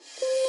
you